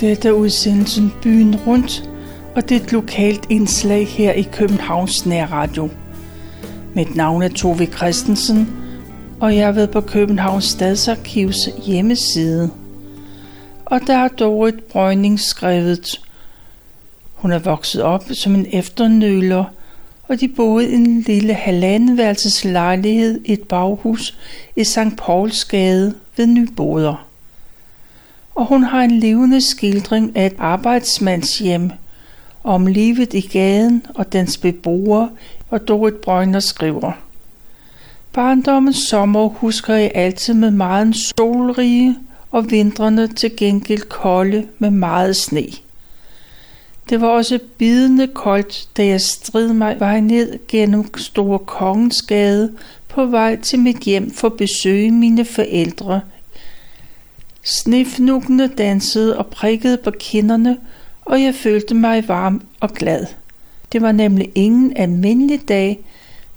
Dette er udsendelsen Byen Rundt, og det er et lokalt indslag her i Københavns Nærradio. Mit navn er Tove Christensen, og jeg er ved på Københavns Stadsarkivs hjemmeside. Og der har Dorit Brøgning skrevet, hun er vokset op som en efternøler, og de boede i en lille halvandenværelses lejlighed i et baghus i St. Pauls gade ved Nyboder og hun har en levende skildring af et arbejdsmandshjem om livet i gaden og dens beboere, og Dorit Brøgner skriver. Barndommens sommer husker jeg altid med meget solrige, og vintrene til gengæld kolde med meget sne. Det var også bidende koldt, da jeg strid mig vej ned gennem Store Kongensgade på vej til mit hjem for at besøge mine forældre Snefnuggene dansede og prikkede på kinderne, og jeg følte mig varm og glad. Det var nemlig ingen almindelig dag,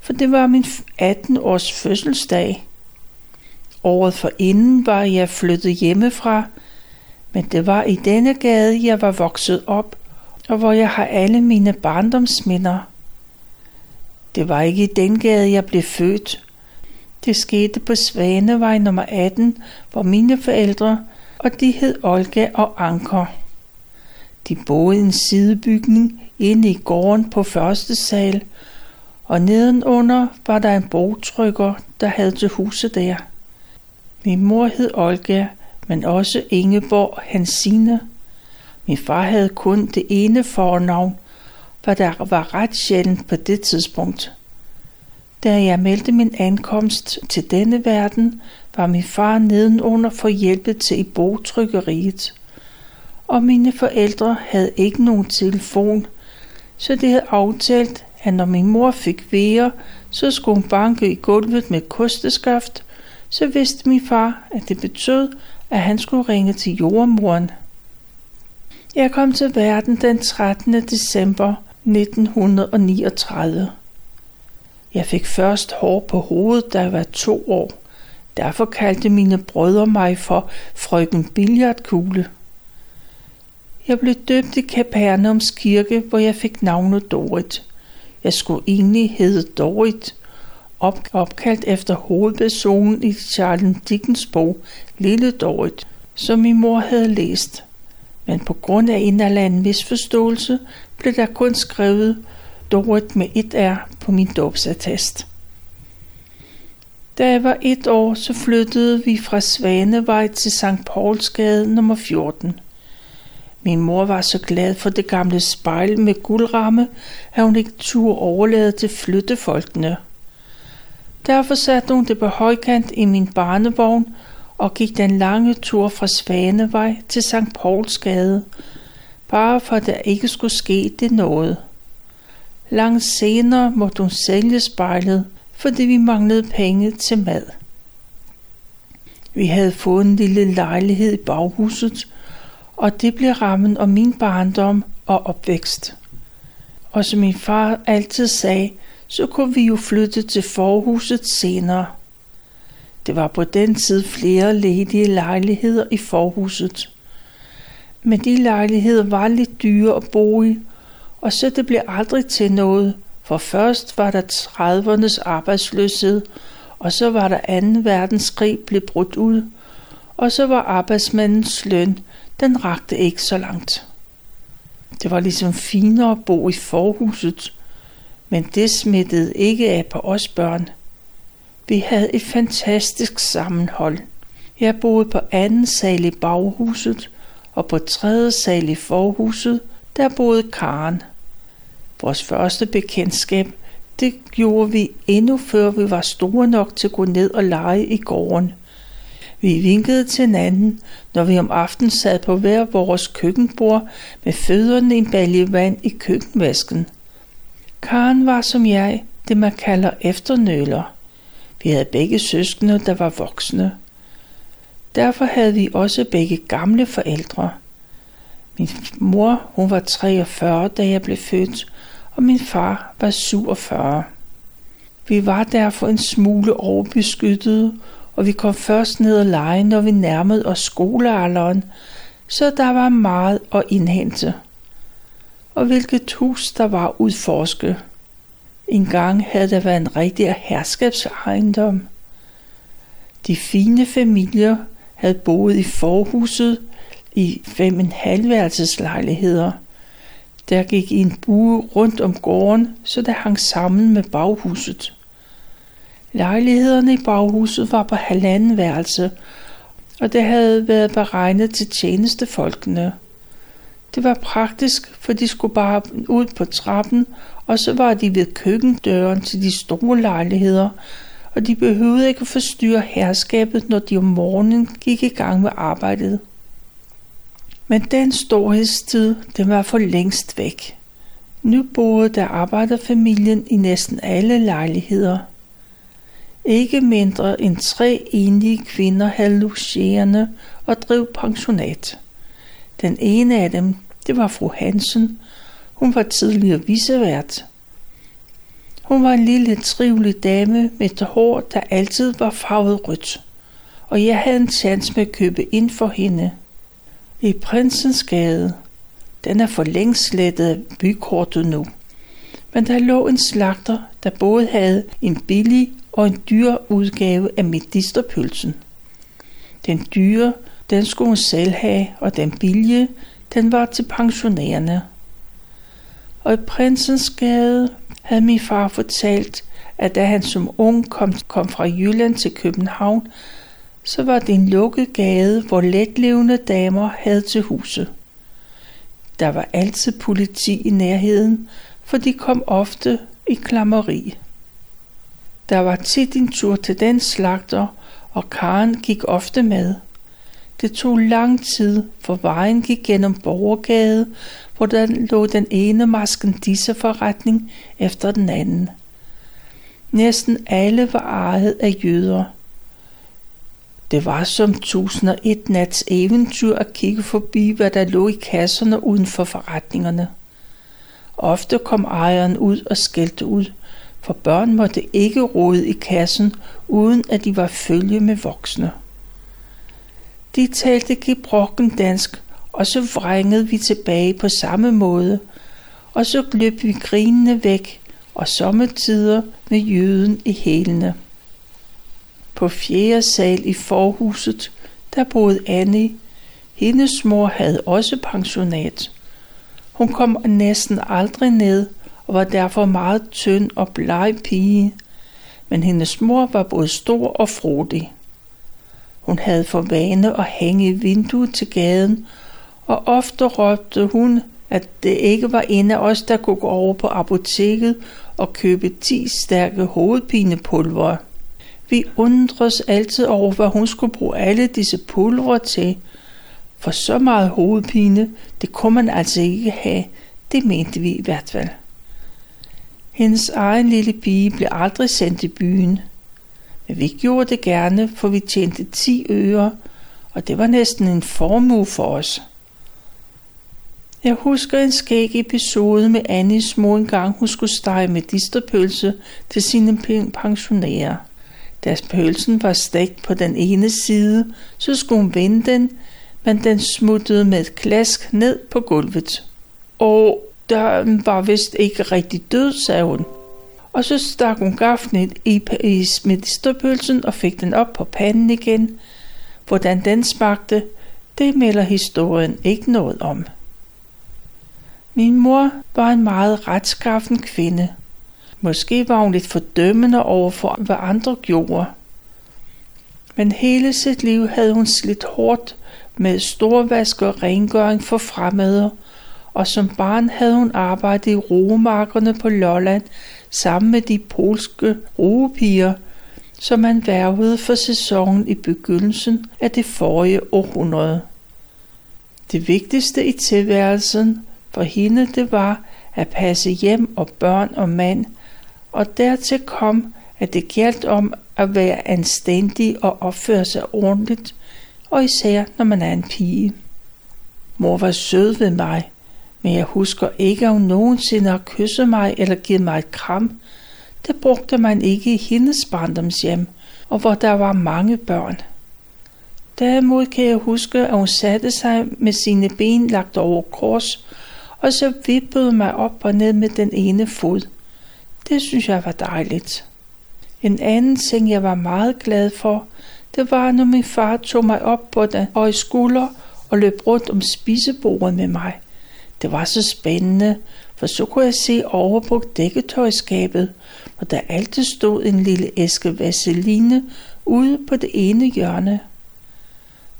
for det var min 18-års fødselsdag. Året for inden var jeg flyttet hjemmefra, men det var i denne gade, jeg var vokset op, og hvor jeg har alle mine barndomsminder. Det var ikke i den gade, jeg blev født, det skete på Svanevej nummer 18, hvor mine forældre, og de hed Olga og Anker. De boede i en sidebygning inde i gården på første sal, og nedenunder var der en bogtrykker, der havde til huse der. Min mor hed Olga, men også Ingeborg Hansine. Min far havde kun det ene fornavn, hvad der var ret sjældent på det tidspunkt. Da jeg meldte min ankomst til denne verden, var min far nedenunder for hjælpe til i bogtrykkeriet. Og mine forældre havde ikke nogen telefon, så det havde aftalt, at når min mor fik vejer, så skulle hun banke i gulvet med kosteskaft, så vidste min far, at det betød, at han skulle ringe til jordmoren. Jeg kom til verden den 13. december 1939. Jeg fik først hår på hovedet, da jeg var to år. Derfor kaldte mine brødre mig for frøken Billiardkugle. Jeg blev døbt i Kapernaums kirke, hvor jeg fik navnet Dorit. Jeg skulle egentlig hedde Dorit, op- opkaldt efter hovedpersonen i Charles Dickens bog Lille Dorit, som min mor havde læst. Men på grund af en eller anden misforståelse blev der kun skrevet Dorit med et R på min dåbsattest. Da jeg var et år, så flyttede vi fra Svanevej til St. Paulsgade nummer 14. Min mor var så glad for det gamle spejl med guldramme, at hun ikke turde overlade til flyttefolkene. Derfor satte hun det på højkant i min barnevogn og gik den lange tur fra Svanevej til St. Paulsgade, bare for at der ikke skulle ske det noget. Langt senere måtte hun sælge spejlet, fordi vi manglede penge til mad. Vi havde fået en lille lejlighed i baghuset, og det blev rammen om min barndom og opvækst. Og som min far altid sagde, så kunne vi jo flytte til forhuset senere. Det var på den tid flere ledige lejligheder i forhuset. Men de lejligheder var lidt dyre at bo i, og så det blev aldrig til noget, for først var der 30'ernes arbejdsløshed, og så var der 2. verdenskrig blev brudt ud, og så var arbejdsmandens løn, den rakte ikke så langt. Det var ligesom finere at bo i forhuset, men det smittede ikke af på os børn. Vi havde et fantastisk sammenhold. Jeg boede på anden sal i baghuset, og på tredje sal i forhuset, der boede Karen. Vores første bekendtskab, det gjorde vi endnu før vi var store nok til at gå ned og lege i gården. Vi vinkede til hinanden, når vi om aftenen sad på hver vores køkkenbord med fødderne i en balje vand i køkkenvasken. Karen var som jeg, det man kalder efternøler. Vi havde begge søskende, der var voksne. Derfor havde vi også begge gamle forældre. Min mor, hun var 43, da jeg blev født, og min far var 47. Vi var derfor en smule overbeskyttet, og vi kom først ned og lege, når vi nærmede os skolealderen, så der var meget at indhente. Og hvilket hus der var udforske. En gang havde der været en rigtig herskabsejendom. De fine familier havde boet i forhuset i fem en halvværelseslejligheder. Der gik en bue rundt om gården, så det hang sammen med baghuset. Lejlighederne i baghuset var på halvanden værelse, og det havde været beregnet til tjenestefolkene. Det var praktisk, for de skulle bare ud på trappen, og så var de ved køkkendøren til de store lejligheder, og de behøvede ikke forstyrre herskabet, når de om morgenen gik i gang med arbejdet. Men den storhedstid, den var for længst væk. Nu boede der arbejderfamilien i næsten alle lejligheder. Ikke mindre end tre enlige kvinder havde logerende og drev pensionat. Den ene af dem, det var fru Hansen. Hun var tidligere visevært. Hun var en lille trivelig dame med et hår, der altid var farvet rødt. Og jeg havde en chance med at købe ind for hende. I Prinsens Gade. Den er for længst slettet af bykortet nu. Men der lå en slagter, der både havde en billig og en dyr udgave af medisterpølsen. Den dyre, den skulle hun selv have, og den billige, den var til pensionærerne. Og i Prinsens Gade havde min far fortalt, at da han som ung kom, kom fra Jylland til København, så var det en lukket gade, hvor letlevende damer havde til huse. Der var altid politi i nærheden, for de kom ofte i klammeri. Der var tit en tur til den slagter, og Karen gik ofte med. Det tog lang tid, for vejen gik gennem Borgergade, hvor der lå den ene masken disse forretning efter den anden. Næsten alle var ejet af jøder. Det var som tusind og et nats eventyr at kigge forbi, hvad der lå i kasserne uden for forretningerne. Ofte kom ejeren ud og skældte ud, for børn måtte ikke rode i kassen, uden at de var følge med voksne. De talte gebrokken dansk, og så vrængede vi tilbage på samme måde, og så løb vi grinende væk, og sommetider med jøden i hælene. På fjerde sal i forhuset, der boede Annie. Hendes mor havde også pensionat. Hun kom næsten aldrig ned og var derfor meget tynd og bleg pige, men hendes mor var både stor og frodig. Hun havde for vane at hænge i vinduet til gaden, og ofte råbte hun, at det ikke var en af os, der kunne gå over på apoteket og købe 10 stærke hovedpinepulver. Vi undres altid over, hvad hun skulle bruge alle disse pulver til. For så meget hovedpine, det kunne man altså ikke have. Det mente vi i hvert fald. Hendes egen lille pige blev aldrig sendt i byen. Men vi gjorde det gerne, for vi tjente 10 øre, og det var næsten en formue for os. Jeg husker en skæg episode med Annis mor en gang, hun skulle stege med disterpølse til sine pensionærer. Da pølsen var stegt på den ene side, så skulle hun vende den, men den smuttede med et klask ned på gulvet. Og der var vist ikke rigtig død, sagde hun. Og så stak hun gaflen i, i medisterpølsen og fik den op på panden igen. Hvordan den smagte, det melder historien ikke noget om. Min mor var en meget retskaffen kvinde. Måske var hun lidt fordømmende over for, hvad andre gjorde. Men hele sit liv havde hun slidt hårdt med storvask og rengøring for fremmede, og som barn havde hun arbejdet i roemarkerne på Lolland sammen med de polske roepiger, som man værvede for sæsonen i begyndelsen af det forrige århundrede. Det vigtigste i tilværelsen for hende det var at passe hjem og børn og mand, og dertil kom, at det galt om at være anstændig og opføre sig ordentligt, og især når man er en pige. Mor var sød ved mig, men jeg husker ikke, at hun nogensinde har kysset mig eller givet mig et kram. Det brugte man ikke i hendes barndomshjem, og hvor der var mange børn. Derimod kan jeg huske, at hun satte sig med sine ben lagt over kors, og så vippede mig op og ned med den ene fod. Det synes jeg var dejligt. En anden ting, jeg var meget glad for, det var, når min far tog mig op på den høje skulder og løb rundt om spisebordet med mig. Det var så spændende, for så kunne jeg se over på dækketøjskabet, hvor der altid stod en lille æske vaseline ude på det ene hjørne.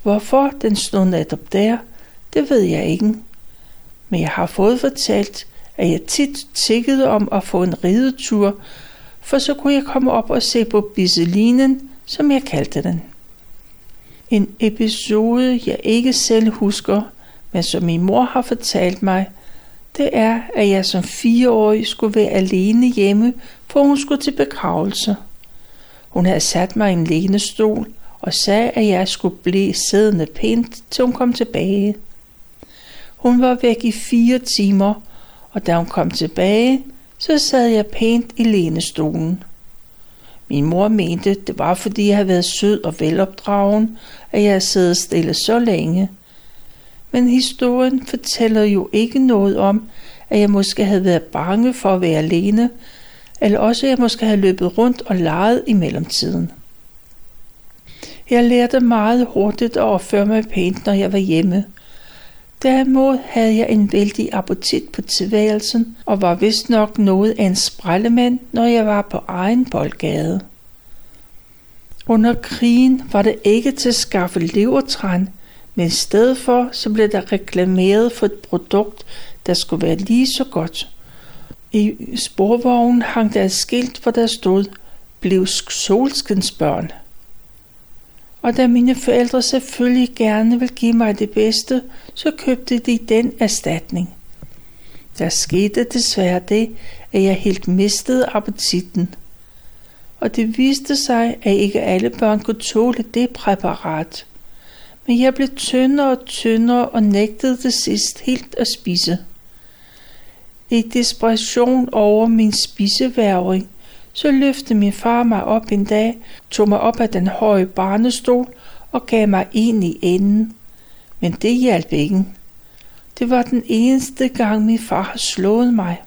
Hvorfor den stod netop der, det ved jeg ikke. Men jeg har fået fortalt, at jeg tit tikkede om at få en ridetur, for så kunne jeg komme op og se på biselinen, som jeg kaldte den. En episode, jeg ikke selv husker, men som min mor har fortalt mig, det er, at jeg som fireårig skulle være alene hjemme, for hun skulle til begravelse. Hun havde sat mig i en lænestol og sagde, at jeg skulle blive siddende pænt, til hun kom tilbage. Hun var væk i fire timer, og da hun kom tilbage, så sad jeg pænt i lænestolen. Min mor mente, det var fordi jeg havde været sød og velopdragen, at jeg havde siddet stille så længe. Men historien fortæller jo ikke noget om, at jeg måske havde været bange for at være alene, eller også at jeg måske havde løbet rundt og leget i mellemtiden. Jeg lærte meget hurtigt at opføre mig pænt, når jeg var hjemme. Derimod havde jeg en vældig appetit på tilværelsen og var vist nok noget af en sprællemand, når jeg var på egen boldgade. Under krigen var det ikke til at skaffe levertræn, men i stedet for så blev der reklameret for et produkt, der skulle være lige så godt. I sporvognen hang der et skilt, hvor der stod, blev solskinsbørn. Og da mine forældre selvfølgelig gerne ville give mig det bedste, så købte de den erstatning. Der skete desværre det, at jeg helt mistede appetitten. Og det viste sig, at ikke alle børn kunne tåle det præparat. Men jeg blev tyndere og tyndere og nægtede det sidst helt at spise. I desperation over min spiseværvring, så løftede min far mig op en dag, tog mig op af den høje barnestol og gav mig en i enden. Men det hjalp ikke. Det var den eneste gang, min far har slået mig.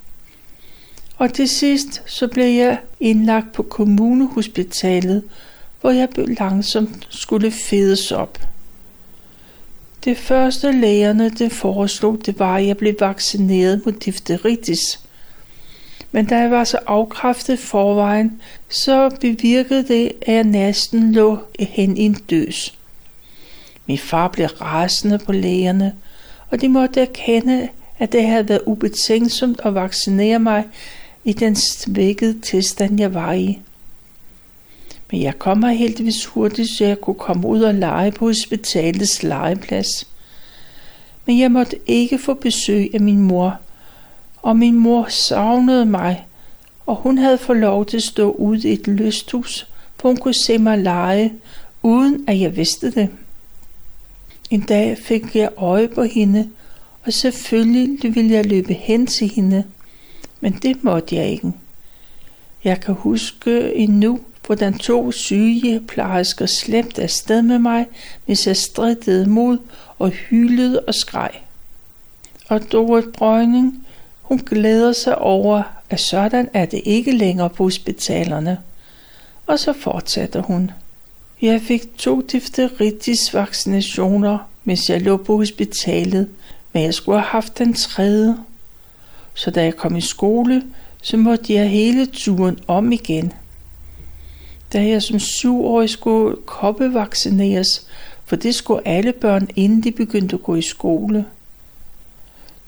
Og til sidst så blev jeg indlagt på kommunehospitalet, hvor jeg langsomt skulle fedes op. Det første lægerne det foreslog, det var, at jeg blev vaccineret mod difteritis. Men da jeg var så afkræftet forvejen, så bevirkede det, at jeg næsten lå hen i en døs. Min far blev rasende på lægerne, og de måtte erkende, at det havde været ubetænksomt at vaccinere mig i den svækkede tilstand, jeg var i. Men jeg kom her heldigvis hurtigt, så jeg kunne komme ud og lege på hospitalets legeplads. Men jeg måtte ikke få besøg af min mor, og min mor savnede mig, og hun havde fået lov til at stå ude i et lysthus, hvor hun kunne se mig lege, uden at jeg vidste det. En dag fik jeg øje på hende, og selvfølgelig ville jeg løbe hen til hende, men det måtte jeg ikke. Jeg kan huske endnu, hvordan to sygeplejersker slæbte afsted med mig, hvis jeg strittede mod og hylede og skreg. Og Dorit Brøgning, hun glæder sig over, at sådan er det ikke længere på hospitalerne. Og så fortsætter hun. Jeg fik to difteritis vaccinationer, mens jeg lå på hospitalet, men jeg skulle have haft den tredje. Så da jeg kom i skole, så måtte jeg hele turen om igen. Da jeg som syvårig skulle koppevaccineres, for det skulle alle børn, inden de begyndte at gå i skole.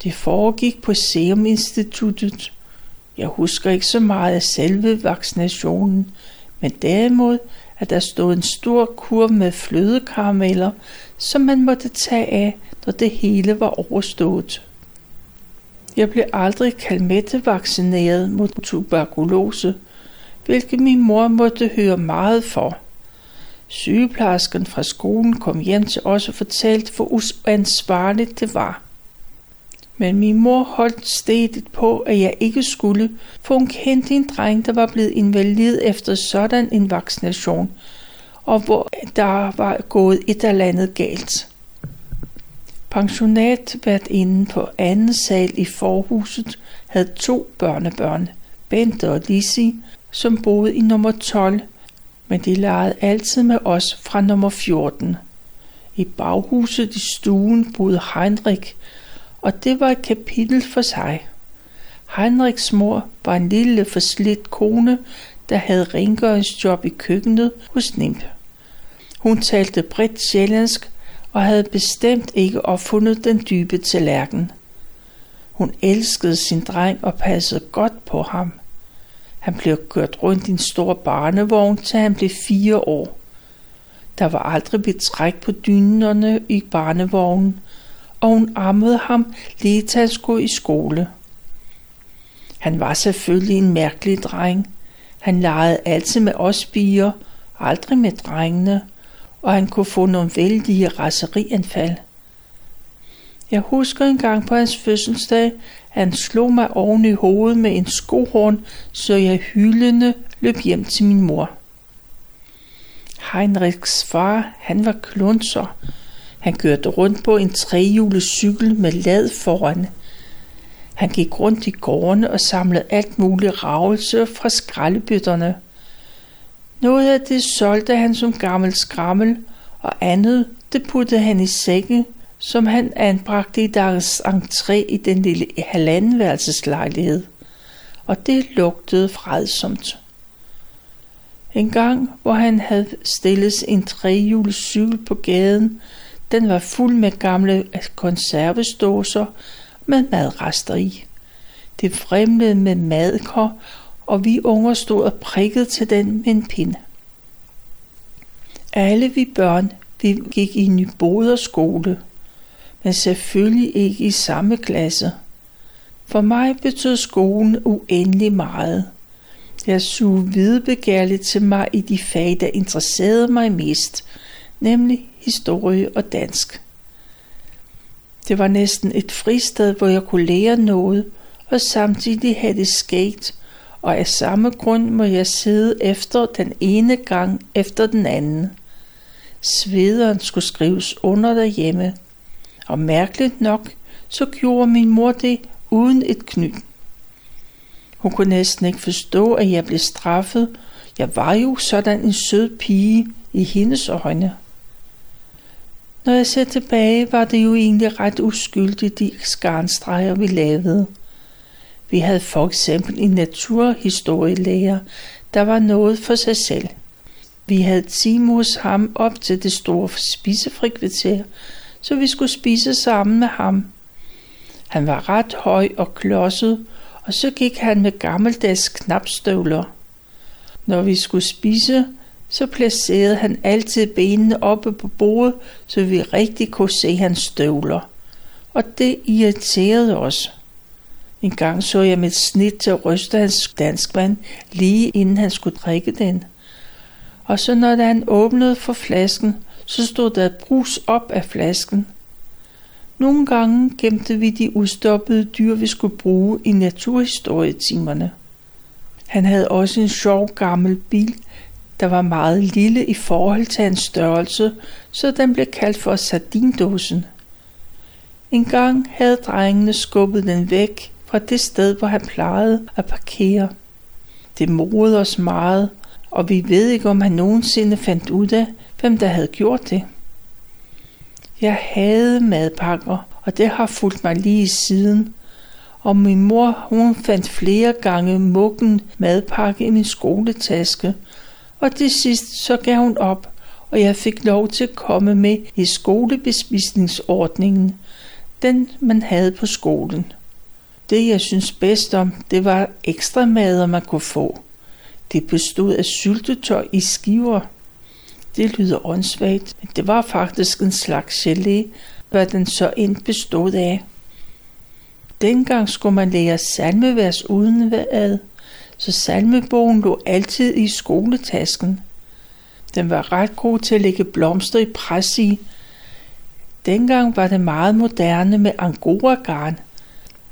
Det foregik på Serum Instituttet. Jeg husker ikke så meget af selve vaccinationen, men derimod, at der stod en stor kurv med flødekarameller, som man måtte tage af, når det hele var overstået. Jeg blev aldrig kalmettevaccineret mod tuberkulose, hvilket min mor måtte høre meget for. Sygeplejersken fra skolen kom hjem til os og fortalte, hvor uansvarligt det var. Men min mor holdt stedet på, at jeg ikke skulle, for hun kendte en dreng, der var blevet invalid efter sådan en vaccination, og hvor der var gået et eller andet galt. Pensionat været inde på anden sal i forhuset havde to børnebørn, Bente og Lisi, som boede i nummer 12, men de legede altid med os fra nummer 14. I baghuset i stuen boede Heinrich, og det var et kapitel for sig. Heinrichs mor var en lille forslidt kone, der havde rengøringsjob i køkkenet hos Nimp. Hun talte bredt sjællandsk og havde bestemt ikke opfundet den dybe tallerken. Hun elskede sin dreng og passede godt på ham. Han blev kørt rundt i en stor barnevogn, til han blev fire år. Der var aldrig betræk på dynerne i barnevognen, og hun ammede ham lige til han skulle i skole. Han var selvfølgelig en mærkelig dreng. Han legede altid med os piger, aldrig med drengene, og han kunne få nogle vældige raserianfald. Jeg husker en gang på hans fødselsdag, at han slog mig oven i hovedet med en skohorn, så jeg hyldende løb hjem til min mor. Heinrichs far, han var klunser. Han kørte rundt på en trehjulet cykel med lad foran. Han gik rundt i gårdene og samlede alt muligt ravelse fra skraldebøtterne. Noget af det solgte han som gammel skrammel, og andet det puttede han i sækken, som han anbragte i deres entré i den lille halvandenværelseslejlighed. Og det lugtede fredsomt. En gang, hvor han havde stillet en trehjulet cykel på gaden, den var fuld med gamle konservesdåser med madrester i. Det fremlede med madkår, og vi unger stod og prikkede til den med en pind. Alle vi børn, vi gik i Nyboder skole, men selvfølgelig ikke i samme klasse. For mig betød skolen uendelig meget. Jeg sugede videbegærligt til mig i de fag, der interesserede mig mest, nemlig historie og dansk. Det var næsten et fristed, hvor jeg kunne lære noget, og samtidig have det sket, og af samme grund må jeg sidde efter den ene gang efter den anden. Svederen skulle skrives under derhjemme, og mærkeligt nok, så gjorde min mor det uden et knyt. Hun kunne næsten ikke forstå, at jeg blev straffet. Jeg var jo sådan en sød pige i hendes øjne. Når jeg ser tilbage, var det jo egentlig ret uskyldigt, de skarnstreger, vi lavede. Vi havde for eksempel en naturhistorielærer, der var noget for sig selv. Vi havde time hos ham op til det store spisefrikvarter, så vi skulle spise sammen med ham. Han var ret høj og klodset, og så gik han med gammeldags knapstøvler. Når vi skulle spise, så placerede han altid benene oppe på bordet, så vi rigtig kunne se hans støvler. Og det irriterede os. En gang så jeg med snit til at ryste hans danskvand, lige inden han skulle drikke den. Og så når han åbnede for flasken, så stod der brus op af flasken. Nogle gange gemte vi de udstoppede dyr, vi skulle bruge i naturhistorietimerne. Han havde også en sjov gammel bil, der var meget lille i forhold til hans størrelse, så den blev kaldt for sardindåsen. En gang havde drengene skubbet den væk fra det sted, hvor han plejede at parkere. Det morede os meget, og vi ved ikke, om han nogensinde fandt ud af, hvem der havde gjort det. Jeg havde madpakker, og det har fulgt mig lige siden. Og min mor, hun fandt flere gange muggen madpakke i min skoletaske, og til sidst så gav hun op, og jeg fik lov til at komme med i skolebespisningsordningen, den man havde på skolen. Det jeg synes bedst om, det var ekstra mad, man kunne få. Det bestod af syltetøj i skiver. Det lyder åndssvagt, men det var faktisk en slags gelé, hvad den så end bestod af. Dengang skulle man lære salmevers uden ad, så salmebogen lå altid i skoletasken. Den var ret god til at lægge blomster i pres i. Dengang var det meget moderne med angora-garn.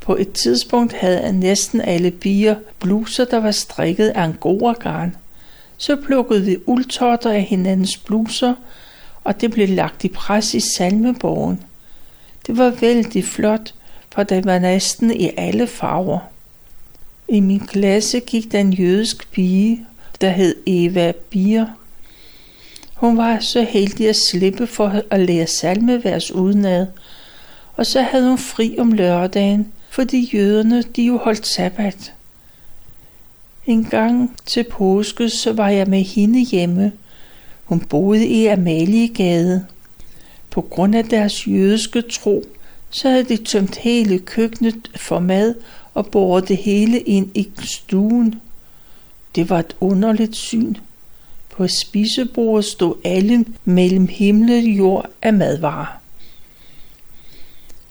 På et tidspunkt havde næsten alle piger bluser, der var strikket af angora-garn. så plukkede vi uldtotter af hinandens bluser, og det blev lagt i pres i salmebogen. Det var vældig flot, for det var næsten i alle farver. I min klasse gik der en jødisk pige, der hed Eva Bier. Hun var så heldig at slippe for at lære salmevers udenad, og så havde hun fri om lørdagen, fordi jøderne de jo holdt sabbat. En gang til påske, så var jeg med hende hjemme. Hun boede i Amaliegade. På grund af deres jødiske tro, så havde de tømt hele køkkenet for mad og båret det hele ind i stuen. Det var et underligt syn. På spisebordet stod alle mellem himmel og jord af madvarer.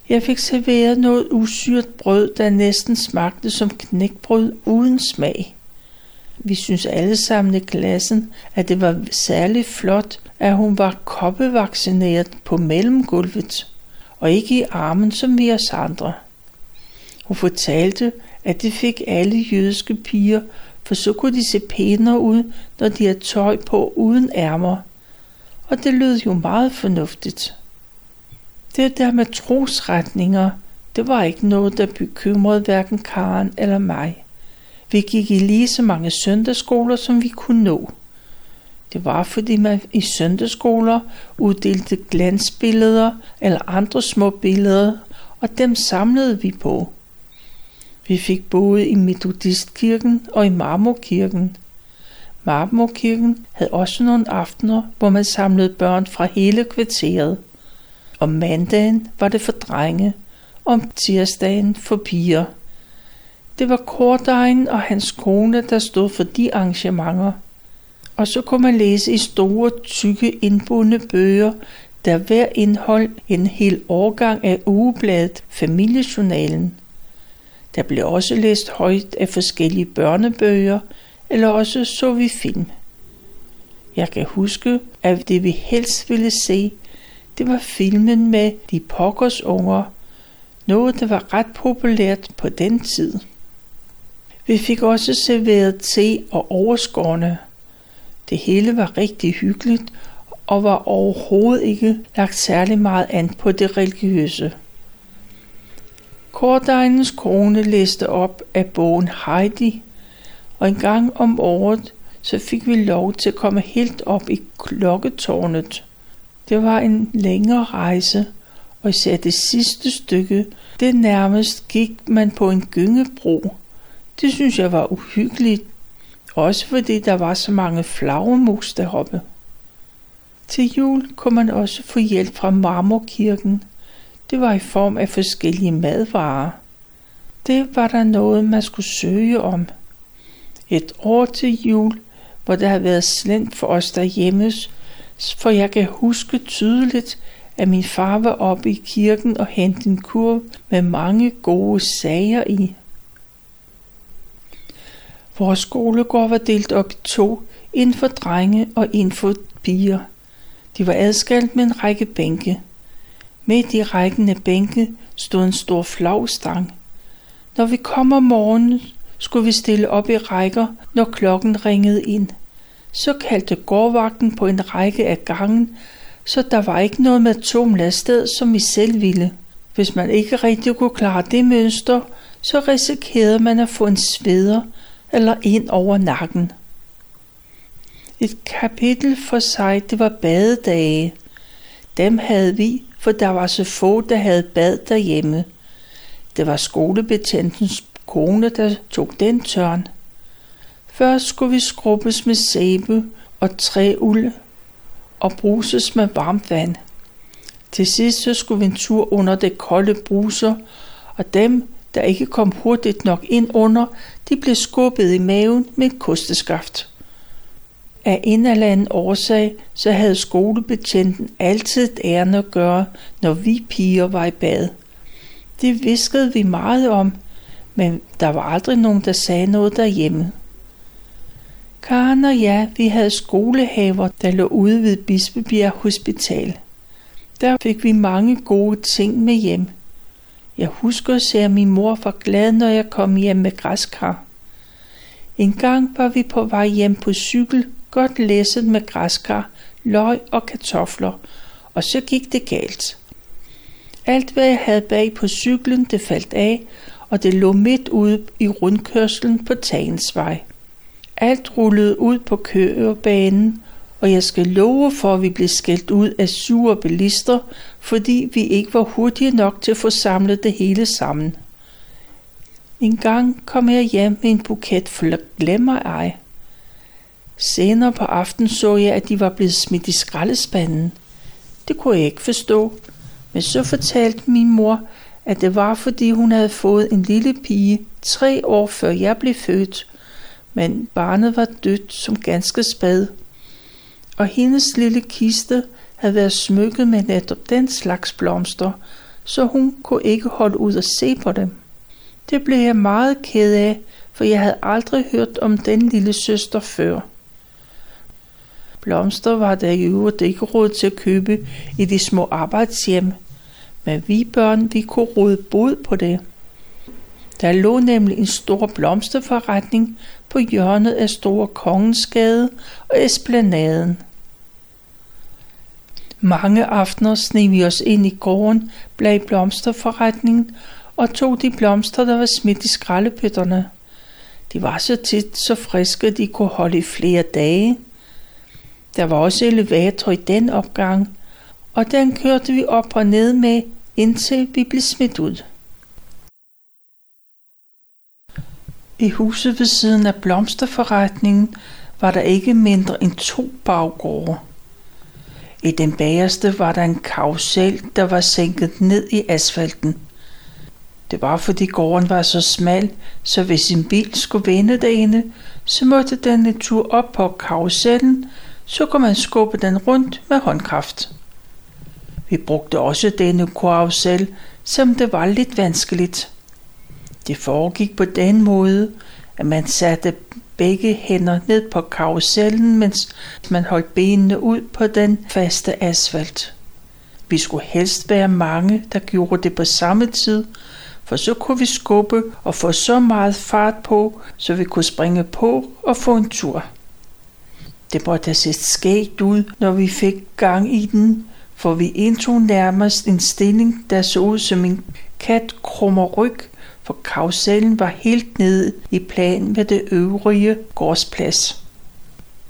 Jeg fik serveret noget usyret brød, der næsten smagte som knækbrød uden smag. Vi synes alle sammen i klassen, at det var særligt flot, at hun var koppevaccineret på mellemgulvet, og ikke i armen som vi os andre. Hun fortalte, at det fik alle jødiske piger, for så kunne de se pænere ud, når de havde tøj på uden ærmer. Og det lød jo meget fornuftigt. Det der med trosretninger, det var ikke noget, der bekymrede hverken Karen eller mig. Vi gik i lige så mange søndagsskoler, som vi kunne nå. Det var, fordi man i søndagsskoler uddelte glansbilleder eller andre små billeder, og dem samlede vi på. Vi fik både i Metodistkirken og i Marmorkirken. Marmorkirken havde også nogle aftener, hvor man samlede børn fra hele kvarteret. Om mandagen var det for drenge, om tirsdagen for piger. Det var Kordejen og hans kone, der stod for de arrangementer. Og så kunne man læse i store, tykke, indbundne bøger, der hver indhold en hel årgang af ugebladet Familiejournalen. Der blev også læst højt af forskellige børnebøger, eller også så vi film. Jeg kan huske, at det vi helst ville se, det var filmen med de pokkers unger, noget der var ret populært på den tid. Vi fik også serveret te og overskårne. Det hele var rigtig hyggeligt og var overhovedet ikke lagt særlig meget an på det religiøse. Kordegnens kone læste op af bogen Heidi, og en gang om året så fik vi lov til at komme helt op i klokketårnet. Det var en længere rejse, og især det sidste stykke, det nærmest gik man på en gyngebro. Det synes jeg var uhyggeligt, også fordi der var så mange flagermus deroppe. Til jul kunne man også få hjælp fra Marmorkirken. Det var i form af forskellige madvarer. Det var der noget, man skulle søge om. Et år til jul, hvor det havde været slemt for os derhjemme, for jeg kan huske tydeligt, at min far var oppe i kirken og hentede en kurv med mange gode sager i. Vores skolegård var delt op i to, en for drenge og en for piger. De var adskilt med en række bænke. Midt i rækken af bænke stod en stor flagstang. Når vi kom om morgenen, skulle vi stille op i rækker, når klokken ringede ind. Så kaldte gårdvagten på en række af gangen, så der var ikke noget med tumle som vi selv ville. Hvis man ikke rigtig kunne klare det mønster, så risikerede man at få en sveder eller ind over nakken. Et kapitel for sig, det var badedage. Dem havde vi, for der var så få, der havde bad derhjemme. Det var skolebetjentens kone, der tog den tørn. Først skulle vi skrubbes med sæbe og træuld og bruses med varmt vand. Til sidst så skulle vi en tur under det kolde bruser, og dem, der ikke kom hurtigt nok ind under, de blev skubbet i maven med et kosteskaft. Af en eller anden årsag, så havde skolebetjenten altid et ærne at gøre, når vi piger var i bad. Det viskede vi meget om, men der var aldrig nogen, der sagde noget derhjemme. Karen og jeg, vi havde skolehaver, der lå ude ved Bispebjerg Hospital. Der fik vi mange gode ting med hjem. Jeg husker at se, at min mor var glad, når jeg kom hjem med græskar. En gang var vi på vej hjem på cykel godt læsset med græskar, løg og kartofler, og så gik det galt. Alt hvad jeg havde bag på cyklen, det faldt af, og det lå midt ude i rundkørslen på Tagensvej. Alt rullede ud på kørebanen, og jeg skal love for, at vi blev skældt ud af sure bilister, fordi vi ikke var hurtige nok til at få samlet det hele sammen. En gang kom jeg hjem med en buket fuld glemmer ej. Senere på aftenen så jeg, at de var blevet smidt i skraldespanden. Det kunne jeg ikke forstå, men så fortalte min mor, at det var, fordi hun havde fået en lille pige tre år før jeg blev født, men barnet var dødt som ganske spad. Og hendes lille kiste havde været smykket med netop den slags blomster, så hun kunne ikke holde ud at se på dem. Det blev jeg meget ked af, for jeg havde aldrig hørt om den lille søster før. Blomster var der i øvrigt ikke råd til at købe i de små arbejdshjem, men vi børn, vi kunne råde bod på det. Der lå nemlig en stor blomsterforretning på hjørnet af Store Kongensgade og Esplanaden. Mange aftener sneg vi os ind i gården bag blomsterforretningen og tog de blomster, der var smidt i skraldepytterne. De var så tit så friske, at de kunne holde i flere dage. Der var også elevator i den opgang, og den kørte vi op og ned med, indtil vi blev smidt ud. I huset ved siden af blomsterforretningen var der ikke mindre end to baggårde. I den bagerste var der en karusel, der var sænket ned i asfalten. Det var fordi gården var så smal, så hvis en bil skulle vende derinde, så måtte den en tur op på karusellen, så kunne man skubbe den rundt med håndkraft. Vi brugte også denne karusel, som det var lidt vanskeligt. Det foregik på den måde, at man satte begge hænder ned på karusellen, mens man holdt benene ud på den faste asfalt. Vi skulle helst være mange, der gjorde det på samme tid, for så kunne vi skubbe og få så meget fart på, så vi kunne springe på og få en tur. Det måtte have set skægt ud, når vi fik gang i den, for vi indtog nærmest en stilling, der så ud som en kat krummer ryg, for karusellen var helt nede i plan med det øvrige gårdsplads.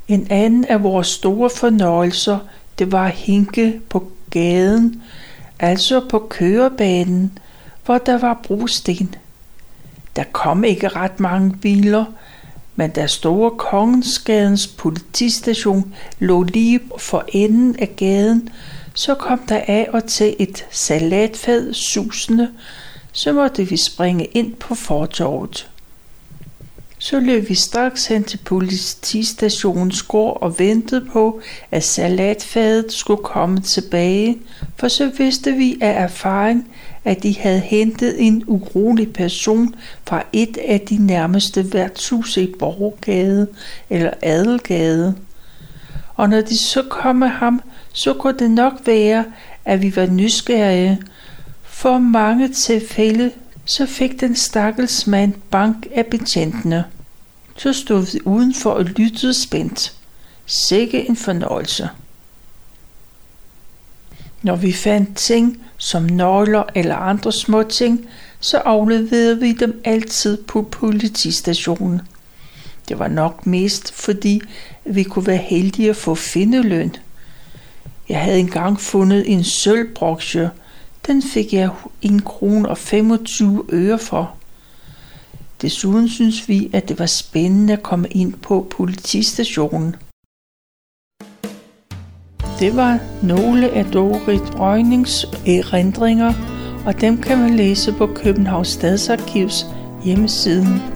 En anden af vores store fornøjelser, det var at hinke på gaden, altså på kørebanen, hvor der var brosten. Der kom ikke ret mange biler, men da store Kongensgadens politistation lå lige for enden af gaden, så kom der af og til et salatfad susende, så måtte vi springe ind på fortorvet. Så løb vi straks hen til politistationens gård og ventede på, at salatfadet skulle komme tilbage, for så vidste vi af erfaring, at de havde hentet en urolig person fra et af de nærmeste værtshuse i Borgade eller Adelgade. Og når de så kom med ham, så kunne det nok være, at vi var nysgerrige, for mange tilfælde så fik den stakkels mand bank af betjentene. Så stod vi udenfor og lyttede spændt. Sikke en fornøjelse. Når vi fandt ting som nøgler eller andre små ting, så afleverede vi dem altid på politistationen. Det var nok mest fordi vi kunne være heldige at få findeløn. Jeg havde engang fundet en sølvbroksje, den fik jeg 1 krone og 25 øre for. Desuden synes vi, at det var spændende at komme ind på politistationen. Det var nogle af Dorit Røgnings erindringer, og dem kan man læse på Københavns Stadsarkivs hjemmesiden